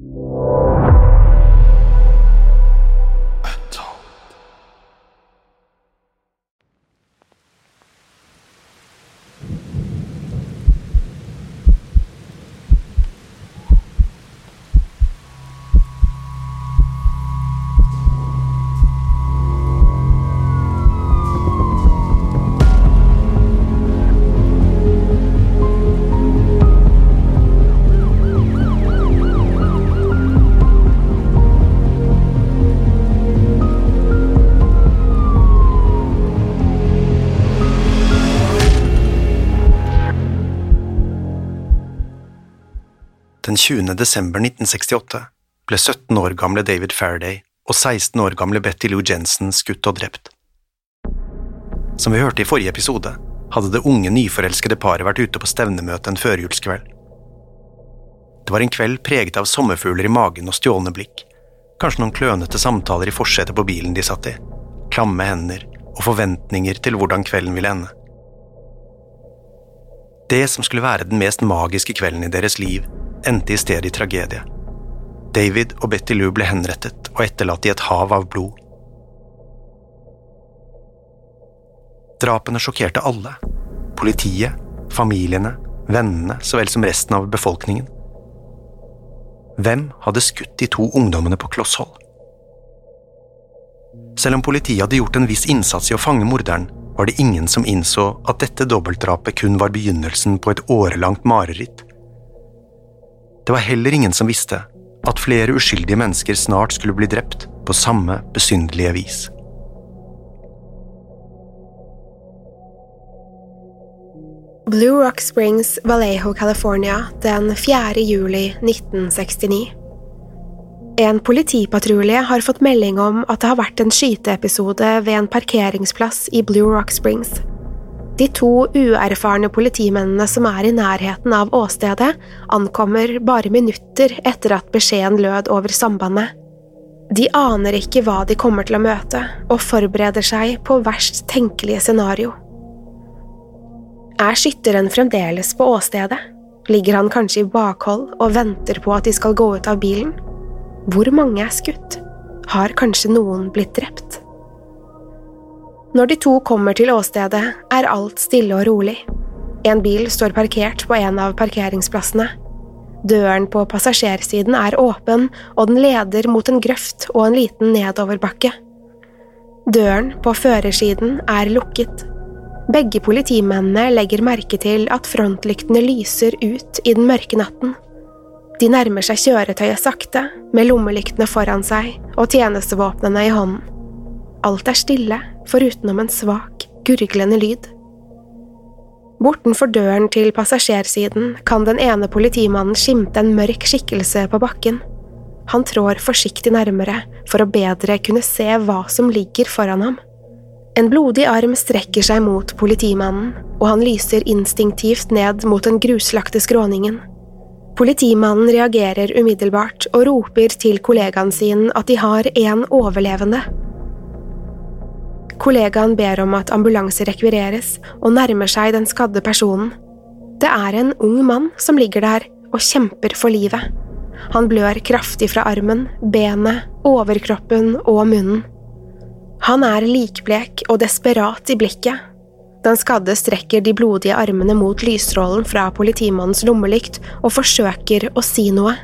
you. Den 20. desember 1968 ble 17 år gamle David Faraday og 16 år gamle Betty Lou Jensen skutt og drept. Som vi hørte i forrige episode, hadde det unge, nyforelskede paret vært ute på stevnemøte en førjulskveld. Det var en kveld preget av sommerfugler i magen og stjålne blikk, kanskje noen klønete samtaler i forsetet på bilen de satt i, klamme hender og forventninger til hvordan kvelden ville ende. Det som skulle være den mest magiske kvelden i deres liv, endte i stedet i tragedie. David og Betty Lou ble henrettet og etterlatt i et hav av blod. Drapene sjokkerte alle. Politiet, familiene, vennene så vel som resten av befolkningen. Hvem hadde skutt de to ungdommene på kloss hold? Selv om politiet hadde gjort en viss innsats i å fange morderen, var det ingen som innså at dette dobbeltdrapet kun var begynnelsen på et årelangt mareritt. Det var heller ingen som visste at flere uskyldige mennesker snart skulle bli drept på samme besynderlige vis. Blue Rock Springs, Vallejo, California, den 4. juli 1969. En politipatrulje har fått melding om at det har vært en skyteepisode ved en parkeringsplass i Blue Rock Springs. De to uerfarne politimennene som er i nærheten av åstedet, ankommer bare minutter etter at beskjeden lød over sambandet. De aner ikke hva de kommer til å møte, og forbereder seg på verst tenkelige scenario. Er skytteren fremdeles på åstedet? Ligger han kanskje i bakhold og venter på at de skal gå ut av bilen? Hvor mange er skutt? Har kanskje noen blitt drept? Når de to kommer til åstedet, er alt stille og rolig. En bil står parkert på en av parkeringsplassene. Døren på passasjersiden er åpen, og den leder mot en grøft og en liten nedoverbakke. Døren på førersiden er lukket. Begge politimennene legger merke til at frontlyktene lyser ut i den mørke natten. De nærmer seg kjøretøyet sakte, med lommelyktene foran seg og tjenestevåpnene i hånden. Alt er stille, forutenom en svak, gurglende lyd. Bortenfor døren til passasjersiden kan den ene politimannen skimte en mørk skikkelse på bakken. Han trår forsiktig nærmere for å bedre kunne se hva som ligger foran ham. En blodig arm strekker seg mot politimannen, og han lyser instinktivt ned mot den gruslagte skråningen. Politimannen reagerer umiddelbart og roper til kollegaen sin at de har en overlevende. Kollegaen ber om at ambulanse rekvireres og nærmer seg den skadde personen. Det er en ung mann som ligger der og kjemper for livet. Han blør kraftig fra armen, benet, overkroppen og munnen. Han er likblek og desperat i blikket, den skadde strekker de blodige armene mot lysstrålen fra politimannens lommelykt og forsøker å si noe.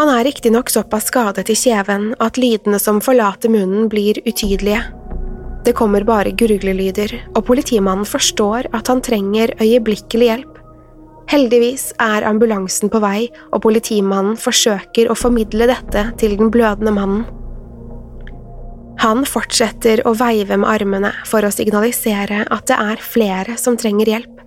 Han er riktignok såpass skadet i kjeven at lydene som forlater munnen, blir utydelige. Det kommer bare gurglelyder, og politimannen forstår at han trenger øyeblikkelig hjelp. Heldigvis er ambulansen på vei, og politimannen forsøker å formidle dette til den blødende mannen. Han fortsetter å veive med armene for å signalisere at det er flere som trenger hjelp.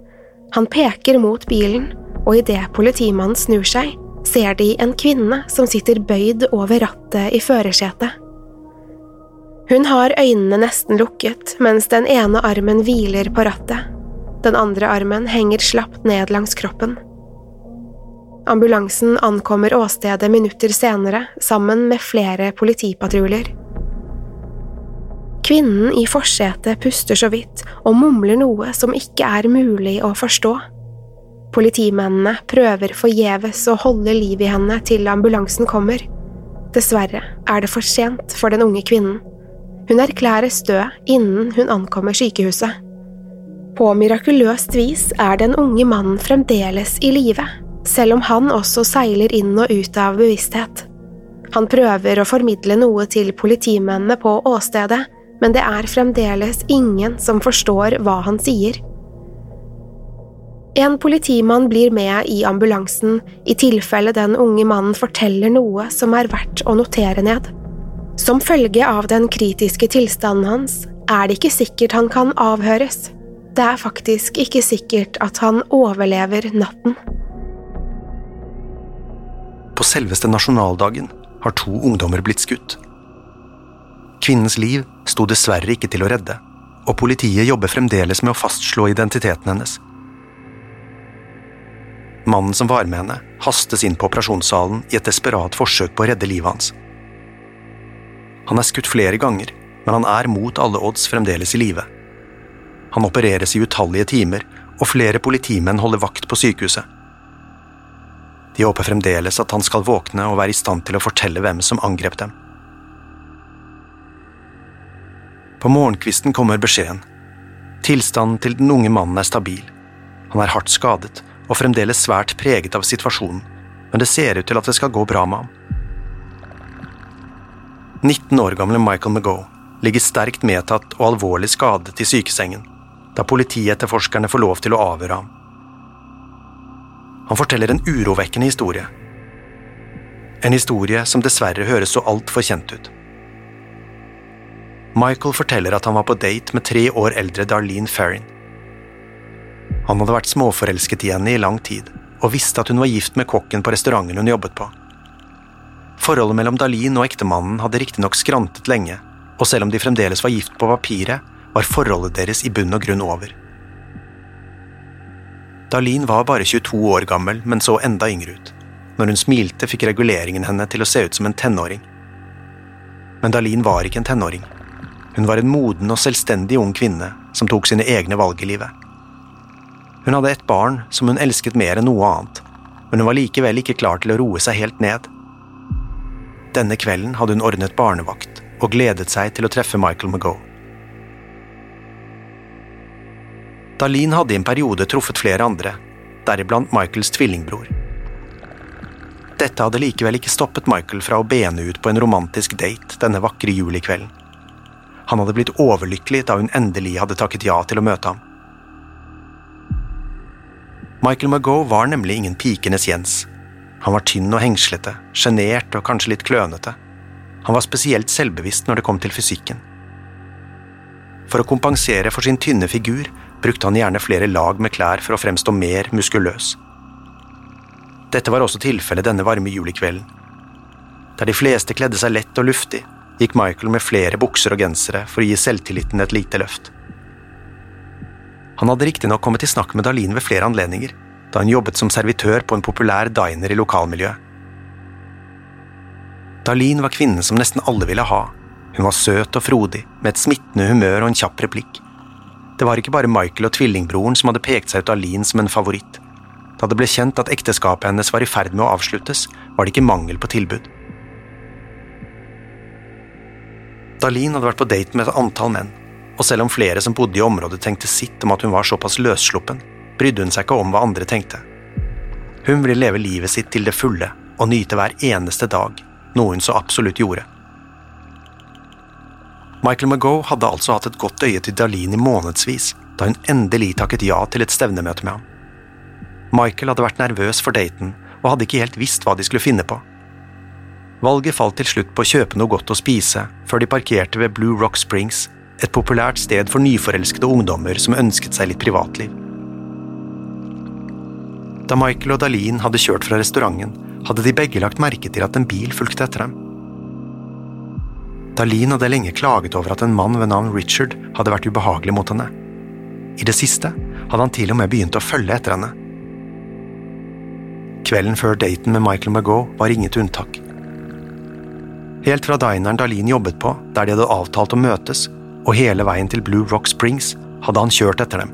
Han peker mot bilen, og idet politimannen snur seg, ser de en kvinne som sitter bøyd over rattet i førersetet. Hun har øynene nesten lukket mens den ene armen hviler på rattet. Den andre armen henger slapt ned langs kroppen. Ambulansen ankommer åstedet minutter senere sammen med flere politipatruljer. Kvinnen i forsetet puster så vidt og mumler noe som ikke er mulig å forstå. Politimennene prøver forgjeves å holde liv i henne til ambulansen kommer. Dessverre er det for sent for den unge kvinnen. Hun erklæres død innen hun ankommer sykehuset. På mirakuløst vis er den unge mannen fremdeles i live, selv om han også seiler inn og ut av bevissthet. Han prøver å formidle noe til politimennene på åstedet, men det er fremdeles ingen som forstår hva han sier. En politimann blir med i ambulansen i tilfelle den unge mannen forteller noe som er verdt å notere ned. Som følge av den kritiske tilstanden hans er det ikke sikkert han kan avhøres. Det er faktisk ikke sikkert at han overlever natten. På selveste nasjonaldagen har to ungdommer blitt skutt. Kvinnens liv sto dessverre ikke til å redde, og politiet jobber fremdeles med å fastslå identiteten hennes. Mannen som var med henne, hastes inn på operasjonssalen i et desperat forsøk på å redde livet hans. Han er skutt flere ganger, men han er mot alle odds fremdeles i live. Han opereres i utallige timer, og flere politimenn holder vakt på sykehuset. De håper fremdeles at han skal våkne og være i stand til å fortelle hvem som angrep dem. På morgenkvisten kommer beskjeden. Tilstanden til den unge mannen er stabil. Han er hardt skadet og fremdeles svært preget av situasjonen, men det ser ut til at det skal gå bra med ham. 19 år gamle Michael McGoe ligger sterkt medtatt og alvorlig skadet i sykesengen, da politietterforskerne får lov til å avhøre ham. Han forteller en urovekkende historie. En historie som dessverre høres så altfor kjent ut. Michael forteller at han var på date med tre år eldre Darlene Farrin. Han hadde vært småforelsket i henne i lang tid, og visste at hun var gift med kokken på restauranten hun jobbet på. Forholdet mellom Dalin og ektemannen hadde riktignok skrantet lenge, og selv om de fremdeles var gift på papiret, var forholdet deres i bunn og grunn over. Dalin var bare 22 år gammel, men så enda yngre ut. Når hun smilte, fikk reguleringen henne til å se ut som en tenåring. Men Dalin var ikke en tenåring. Hun var en moden og selvstendig ung kvinne som tok sine egne valg i livet. Hun hadde et barn som hun elsket mer enn noe annet, men hun var likevel ikke klar til å roe seg helt ned. Denne kvelden hadde hun ordnet barnevakt og gledet seg til å treffe Michael McGoe. Darlene hadde i en periode truffet flere andre, deriblant Michaels tvillingbror. Dette hadde likevel ikke stoppet Michael fra å bene ut på en romantisk date denne vakre julikvelden. Han hadde blitt overlykkelig da hun endelig hadde takket ja til å møte ham. Michael Margot var nemlig ingen pikenes Jens. Han var tynn og hengslete, sjenert og kanskje litt klønete. Han var spesielt selvbevisst når det kom til fysikken. For å kompensere for sin tynne figur brukte han gjerne flere lag med klær for å fremstå mer muskuløs. Dette var også tilfellet denne varme julikvelden. Der de fleste kledde seg lett og luftig, gikk Michael med flere bukser og gensere for å gi selvtilliten et lite løft. Han hadde riktignok kommet i snakk med Darlene ved flere anledninger, da hun jobbet som servitør på en populær diner i lokalmiljøet. Darlene var kvinnen som nesten alle ville ha. Hun var søt og frodig, med et smittende humør og en kjapp replikk. Det var ikke bare Michael og tvillingbroren som hadde pekt seg ut Darlene som en favoritt. Da det ble kjent at ekteskapet hennes var i ferd med å avsluttes, var det ikke mangel på tilbud. Darlene hadde vært på date med et antall menn, og selv om flere som bodde i området tenkte sitt om at hun var såpass løssluppen, brydde hun seg ikke om hva andre tenkte. Hun ville leve livet sitt til det fulle og nyte hver eneste dag, noe hun så absolutt gjorde. Michael McGough hadde altså hatt et godt øye til Darlene i månedsvis, da hun endelig takket ja til et stevnemøte med ham. Michael hadde vært nervøs for daten og hadde ikke helt visst hva de skulle finne på. Valget falt til slutt på å kjøpe noe godt å spise, før de parkerte ved Blue Rock Springs, et populært sted for nyforelskede ungdommer som ønsket seg litt privatliv. Da Michael og Dalin hadde kjørt fra restauranten, hadde de begge lagt merke til at en bil fulgte etter dem. Dalin hadde lenge klaget over at en mann ved navn Richard hadde vært ubehagelig mot henne. I det siste hadde han til og med begynt å følge etter henne. Kvelden før daten med Michael McGaugh var inget unntak. Helt fra dineren Dalin jobbet på, der de hadde avtalt å møtes, og hele veien til Blue Rock Springs, hadde han kjørt etter dem.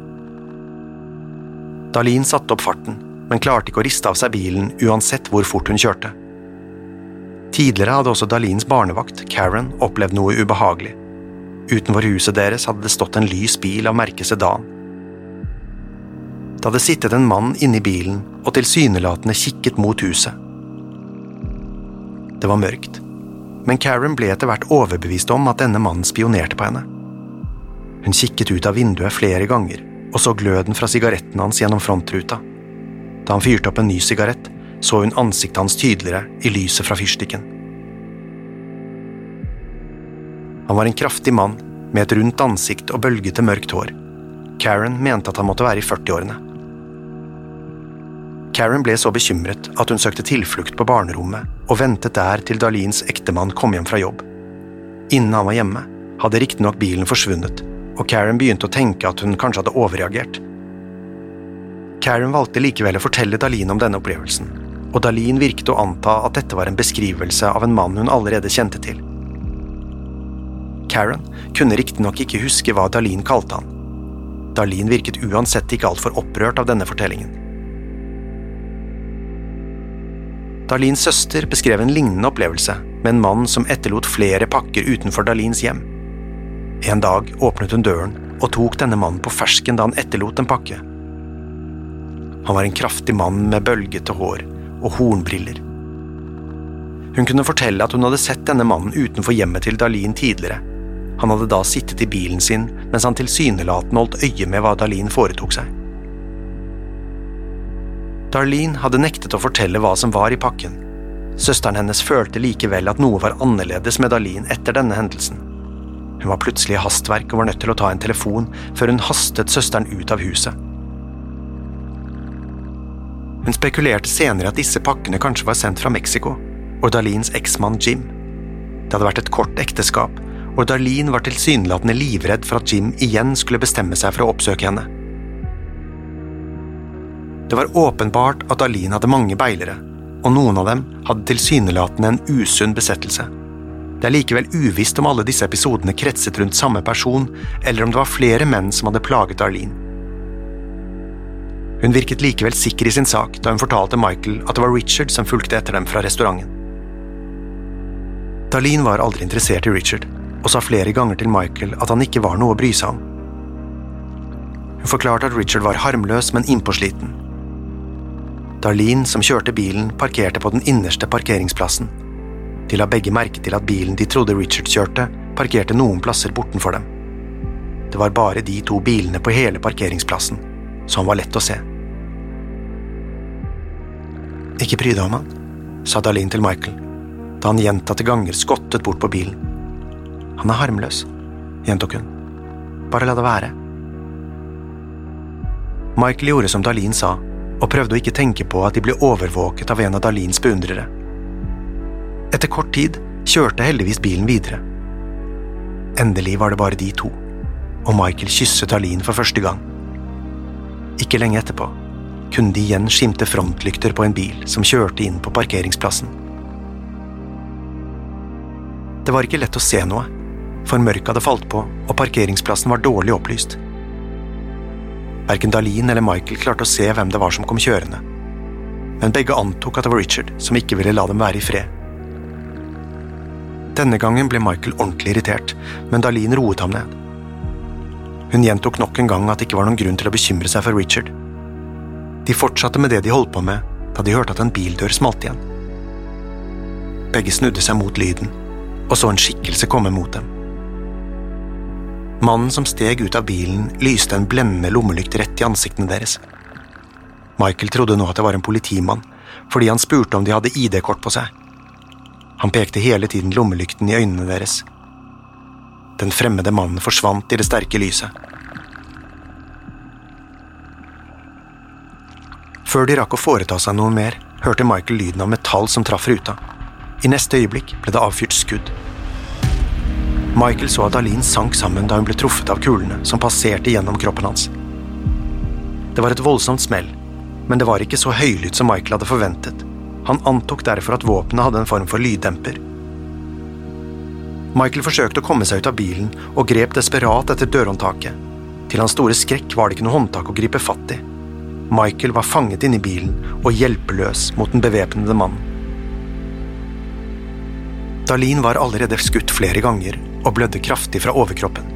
Dalin satte opp farten, men klarte ikke å riste av seg bilen uansett hvor fort hun kjørte. Tidligere hadde også Dalins barnevakt, Karen, opplevd noe ubehagelig. Utenfor huset deres hadde det stått en lys bil av merket sedan. Det hadde sittet en mann inni bilen og tilsynelatende kikket mot huset. Det var mørkt men Karen ble etter hvert overbevist om at denne mannen spionerte på henne. Hun kikket ut av vinduet flere ganger og så gløden fra sigaretten hans gjennom frontruta. Da han fyrte opp en ny sigarett, så hun ansiktet hans tydeligere i lyset fra fyrstikken. Han var en kraftig mann med et rundt ansikt og bølgete mørkt hår. Karen mente at han måtte være i 40-årene. Karen ble så bekymret at hun søkte tilflukt på barnerommet og ventet der til Dalins ektemann kom hjem fra jobb. Innen han var hjemme, hadde riktignok bilen forsvunnet, og Karen begynte å tenke at hun kanskje hadde overreagert. Karen valgte likevel å fortelle Darlene om denne opplevelsen, og Darlene virket å anta at dette var en beskrivelse av en mann hun allerede kjente til. Karen kunne riktignok ikke huske hva Darlene kalte han. Darlene virket uansett ikke altfor opprørt av denne fortellingen. Dalins søster beskrev en lignende opplevelse med en mann som etterlot flere pakker utenfor Dalins hjem. En dag åpnet hun døren og tok denne mannen på fersken da han etterlot en pakke. Han var en kraftig mann med bølgete hår og hornbriller. Hun kunne fortelle at hun hadde sett denne mannen utenfor hjemmet til Dalin tidligere. Han hadde da sittet i bilen sin mens han tilsynelatende holdt øye med hva Dalin foretok seg. Darlene hadde nektet å fortelle hva som var i pakken. Søsteren hennes følte likevel at noe var annerledes med Darlene etter denne hendelsen. Hun var plutselig i hastverk og var nødt til å ta en telefon før hun hastet søsteren ut av huset. Hun spekulerte senere at disse pakkene kanskje var sendt fra Mexico, og Darlins eksmann Jim. Det hadde vært et kort ekteskap, og Darlene var tilsynelatende livredd for at Jim igjen skulle bestemme seg for å oppsøke henne. Det var åpenbart at Aline hadde mange beilere, og noen av dem hadde tilsynelatende en usunn besettelse. Det er likevel uvisst om alle disse episodene kretset rundt samme person, eller om det var flere menn som hadde plaget Arlene. Hun virket likevel sikker i sin sak da hun fortalte Michael at det var Richard som fulgte etter dem fra restauranten. Darlene var aldri interessert i Richard, og sa flere ganger til Michael at han ikke var noe å bry seg om. Hun forklarte at Richard var harmløs, men innpåsliten, Darlene, som kjørte bilen, parkerte på den innerste parkeringsplassen. De la begge merke til at bilen de trodde Richard kjørte, parkerte noen plasser bortenfor dem. Det var bare de to bilene på hele parkeringsplassen, så han var lett å se. Ikke bry deg om han, sa Darlene til Michael, da han gjentatte ganger skottet bort på bilen. Han er harmløs, gjentok hun. Bare la det være. Michael gjorde som Darlene sa, og prøvde å ikke tenke på at de ble overvåket av en av Darlene's beundrere. Etter kort tid kjørte heldigvis bilen videre. Endelig var det bare de to, og Michael kysset Darlene for første gang. Ikke lenge etterpå kunne de igjen skimte frontlykter på en bil som kjørte inn på parkeringsplassen. Det var ikke lett å se noe, for mørket hadde falt på og parkeringsplassen var dårlig opplyst. Verken Dalin eller Michael klarte å se hvem det var som kom kjørende, men begge antok at det var Richard som ikke ville la dem være i fred. Denne gangen ble Michael ordentlig irritert, men Dalin roet ham ned. Hun gjentok nok en gang at det ikke var noen grunn til å bekymre seg for Richard. De fortsatte med det de holdt på med da de hørte at en bildør smalt igjen. Begge snudde seg mot lyden og så en skikkelse komme mot dem. Mannen som steg ut av bilen, lyste en blendende lommelykt rett i ansiktene deres. Michael trodde nå at det var en politimann, fordi han spurte om de hadde ID-kort på seg. Han pekte hele tiden lommelykten i øynene deres. Den fremmede mannen forsvant i det sterke lyset. Før de rakk å foreta seg noe mer, hørte Michael lyden av metall som traff ruta. I neste øyeblikk ble det avfyrt skudd. Michael så at Aline sank sammen da hun ble truffet av kulene som passerte gjennom kroppen hans. Det var et voldsomt smell, men det var ikke så høylytt som Michael hadde forventet. Han antok derfor at våpenet hadde en form for lyddemper. Michael forsøkte å komme seg ut av bilen og grep desperat etter dørhåndtaket. Til hans store skrekk var det ikke noe håndtak å gripe fatt i. Michael var fanget inne i bilen og hjelpeløs mot den bevæpnede mannen. Dalin var allerede skutt flere ganger og blødde kraftig fra overkroppen.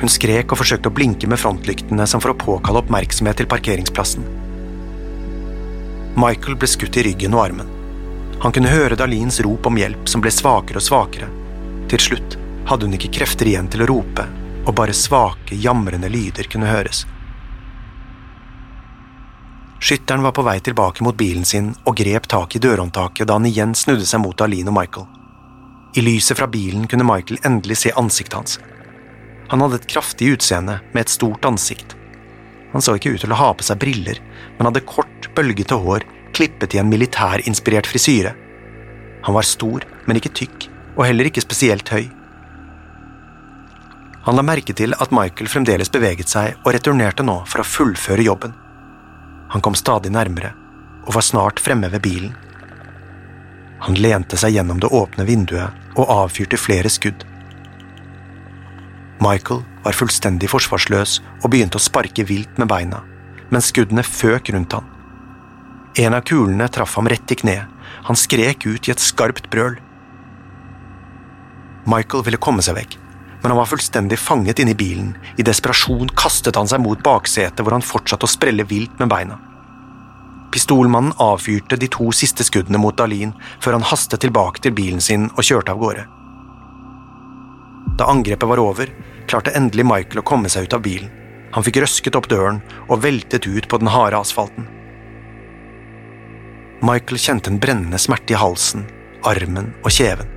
Hun skrek og forsøkte å blinke med frontlyktene som for å påkalle oppmerksomhet til parkeringsplassen. Michael ble skutt i ryggen og armen. Han kunne høre Dalins rop om hjelp som ble svakere og svakere. Til slutt hadde hun ikke krefter igjen til å rope, og bare svake, jamrende lyder kunne høres. Skytteren var på vei tilbake mot bilen sin og grep tak i dørhåndtaket da han igjen snudde seg mot Dalin og Michael. I lyset fra bilen kunne Michael endelig se ansiktet hans. Han hadde et kraftig utseende med et stort ansikt. Han så ikke ut til å ha på seg briller, men hadde kort, bølgete hår klippet i en militærinspirert frisyre. Han var stor, men ikke tykk, og heller ikke spesielt høy. Han la merke til at Michael fremdeles beveget seg og returnerte nå for å fullføre jobben. Han kom stadig nærmere, og var snart fremme ved bilen. Han lente seg gjennom det åpne vinduet og avfyrte flere skudd. Michael var fullstendig forsvarsløs og begynte å sparke vilt med beina, men skuddene føk rundt han. En av kulene traff ham rett i kneet. Han skrek ut i et skarpt brøl. Michael ville komme seg vekk, men han var fullstendig fanget inne i bilen. I desperasjon kastet han seg mot baksetet, hvor han fortsatte å sprelle vilt med beina. Pistolmannen avfyrte de to siste skuddene mot Dalin før han hastet tilbake til bilen sin og kjørte av gårde. Da angrepet var over, klarte endelig Michael å komme seg ut av bilen. Han fikk røsket opp døren og veltet ut på den harde asfalten. Michael kjente en brennende smerte i halsen, armen og kjeven.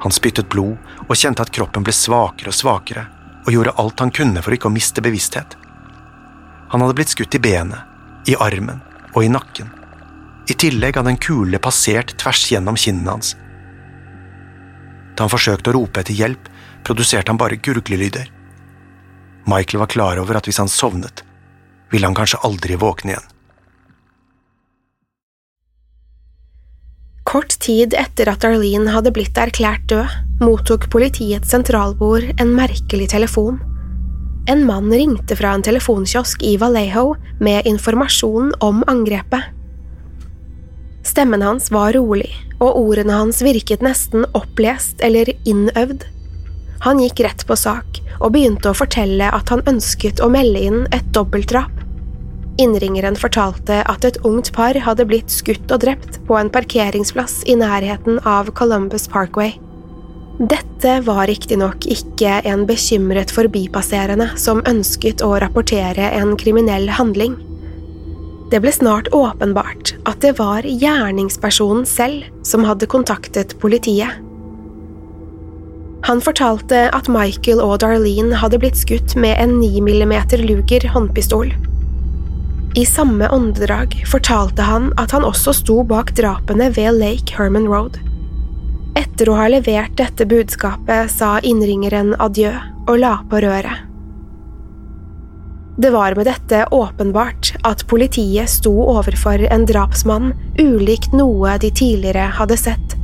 Han spyttet blod og kjente at kroppen ble svakere og svakere, og gjorde alt han kunne for ikke å miste bevissthet. Han hadde blitt skutt i benet, i armen og i nakken. I tillegg hadde en kule passert tvers gjennom kinnene hans. Da han forsøkte å rope etter hjelp, produserte han bare gurglelyder. Michael var klar over at hvis han sovnet, ville han kanskje aldri våkne igjen. Kort tid etter at Arlene hadde blitt erklært død, mottok politiets sentralbord en merkelig telefon. En mann ringte fra en telefonkiosk i Vallejo med informasjon om angrepet. Stemmen hans var rolig, og ordene hans virket nesten opplest eller innøvd. Han gikk rett på sak og begynte å fortelle at han ønsket å melde inn et dobbeltdrap. Innringeren fortalte at et ungt par hadde blitt skutt og drept på en parkeringsplass i nærheten av Columbus Parkway. Dette var riktignok ikke en bekymret forbipasserende som ønsket å rapportere en kriminell handling. Det ble snart åpenbart at det var gjerningspersonen selv som hadde kontaktet politiet. Han fortalte at Michael og Darlene hadde blitt skutt med en 9 mm Luger håndpistol. I samme åndedrag fortalte han at han også sto bak drapene ved Lake Herman Road. Etter å ha levert dette budskapet sa innringeren adjø og la på røret. Det var med dette åpenbart at politiet sto overfor en drapsmann ulikt noe de tidligere hadde sett.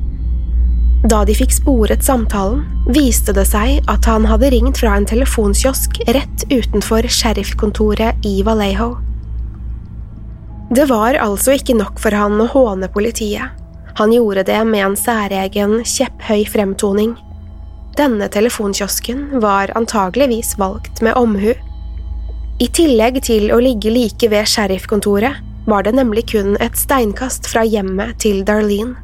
Da de fikk sporet samtalen, viste det seg at han hadde ringt fra en telefonkiosk rett utenfor sheriffkontoret i Vallejo. Det var altså ikke nok for han å håne politiet. Han gjorde det med en særegen, kjepphøy fremtoning. Denne telefonkiosken var antageligvis valgt med omhu. I tillegg til å ligge like ved sheriffkontoret var det nemlig kun et steinkast fra hjemmet til Darlene.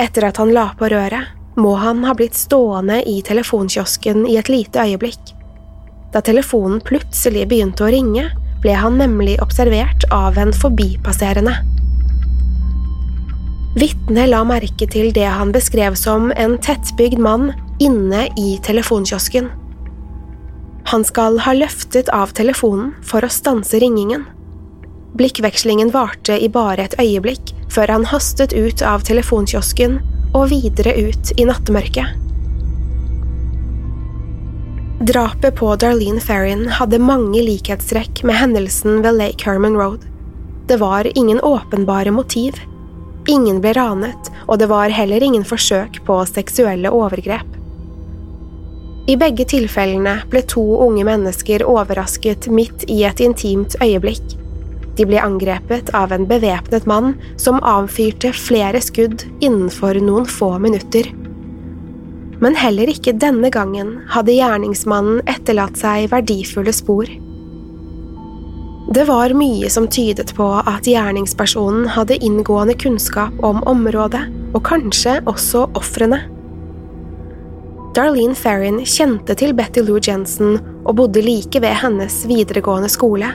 Etter at han la på røret, må han ha blitt stående i telefonkiosken i et lite øyeblikk. Da telefonen plutselig begynte å ringe, ble han nemlig observert av en forbipasserende. Vitnet la merke til det han beskrev som en tettbygd mann inne i telefonkiosken. Han skal ha løftet av telefonen for å stanse ringingen. Blikkvekslingen varte i bare et øyeblikk før han hastet ut av telefonkiosken og videre ut i nattemørket. Drapet på Darlene Ferrin hadde mange likhetstrekk med hendelsen ved Lake Herman Road. Det var ingen åpenbare motiv. Ingen ble ranet, og det var heller ingen forsøk på seksuelle overgrep. I begge tilfellene ble to unge mennesker overrasket midt i et intimt øyeblikk. De ble angrepet av en bevæpnet mann som avfyrte flere skudd innenfor noen få minutter. Men heller ikke denne gangen hadde gjerningsmannen etterlatt seg verdifulle spor. Det var mye som tydet på at gjerningspersonen hadde inngående kunnskap om området, og kanskje også ofrene. Darlene Ferrin kjente til Betty Lou Jensen og bodde like ved hennes videregående skole.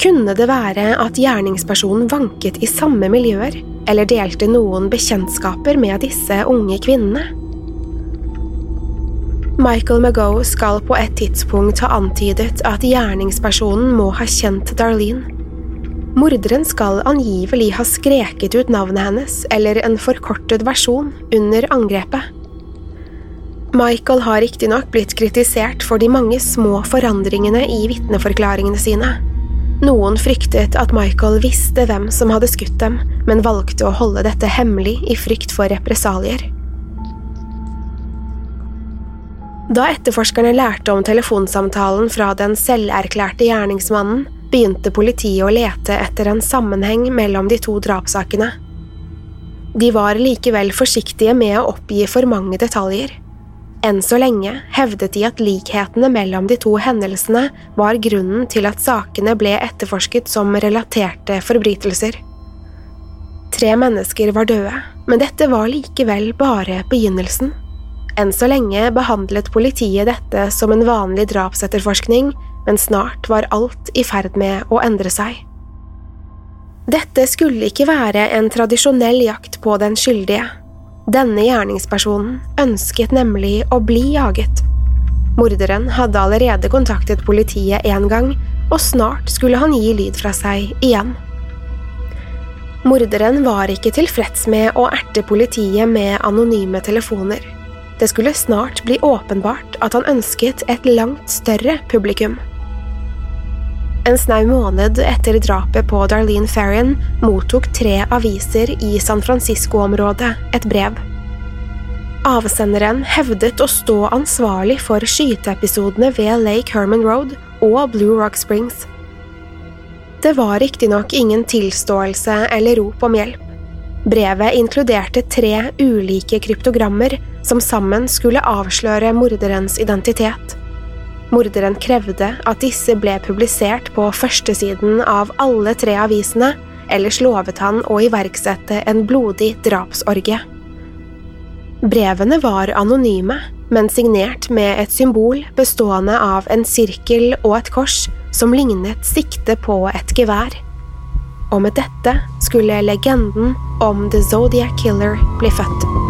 Kunne det være at gjerningspersonen vanket i samme miljøer, eller delte noen bekjentskaper med disse unge kvinnene? Michael Magoe skal på et tidspunkt ha antydet at gjerningspersonen må ha kjent Darlene. Morderen skal angivelig ha skreket ut navnet hennes eller en forkortet versjon under angrepet. Michael har riktignok blitt kritisert for de mange små forandringene i vitneforklaringene sine. Noen fryktet at Michael visste hvem som hadde skutt dem, men valgte å holde dette hemmelig i frykt for represalier. Da etterforskerne lærte om telefonsamtalen fra den selverklærte gjerningsmannen, begynte politiet å lete etter en sammenheng mellom de to drapssakene. De var likevel forsiktige med å oppgi for mange detaljer. Enn så lenge hevdet de at likhetene mellom de to hendelsene var grunnen til at sakene ble etterforsket som relaterte forbrytelser. Tre mennesker var døde, men dette var likevel bare begynnelsen. Enn så lenge behandlet politiet dette som en vanlig drapsetterforskning, men snart var alt i ferd med å endre seg. Dette skulle ikke være en tradisjonell jakt på den skyldige. Denne gjerningspersonen ønsket nemlig å bli jaget. Morderen hadde allerede kontaktet politiet én gang, og snart skulle han gi lyd fra seg igjen. Morderen var ikke tilfreds med å erte politiet med anonyme telefoner. Det skulle snart bli åpenbart at han ønsket et langt større publikum. En snau måned etter drapet på Darlene Ferrin mottok tre aviser i San Francisco-området et brev. Avsenderen hevdet å stå ansvarlig for skyteepisodene ved Lake Herman Road og Blue Rock Springs. Det var riktignok ingen tilståelse eller rop om hjelp. Brevet inkluderte tre ulike kryptogrammer som sammen skulle avsløre morderens identitet. Morderen krevde at disse ble publisert på førstesiden av alle tre avisene, ellers lovet han å iverksette en blodig drapsorgie. Brevene var anonyme, men signert med et symbol bestående av en sirkel og et kors som lignet sikte på et gevær. Og med dette skulle legenden om The Zodiac Killer bli født.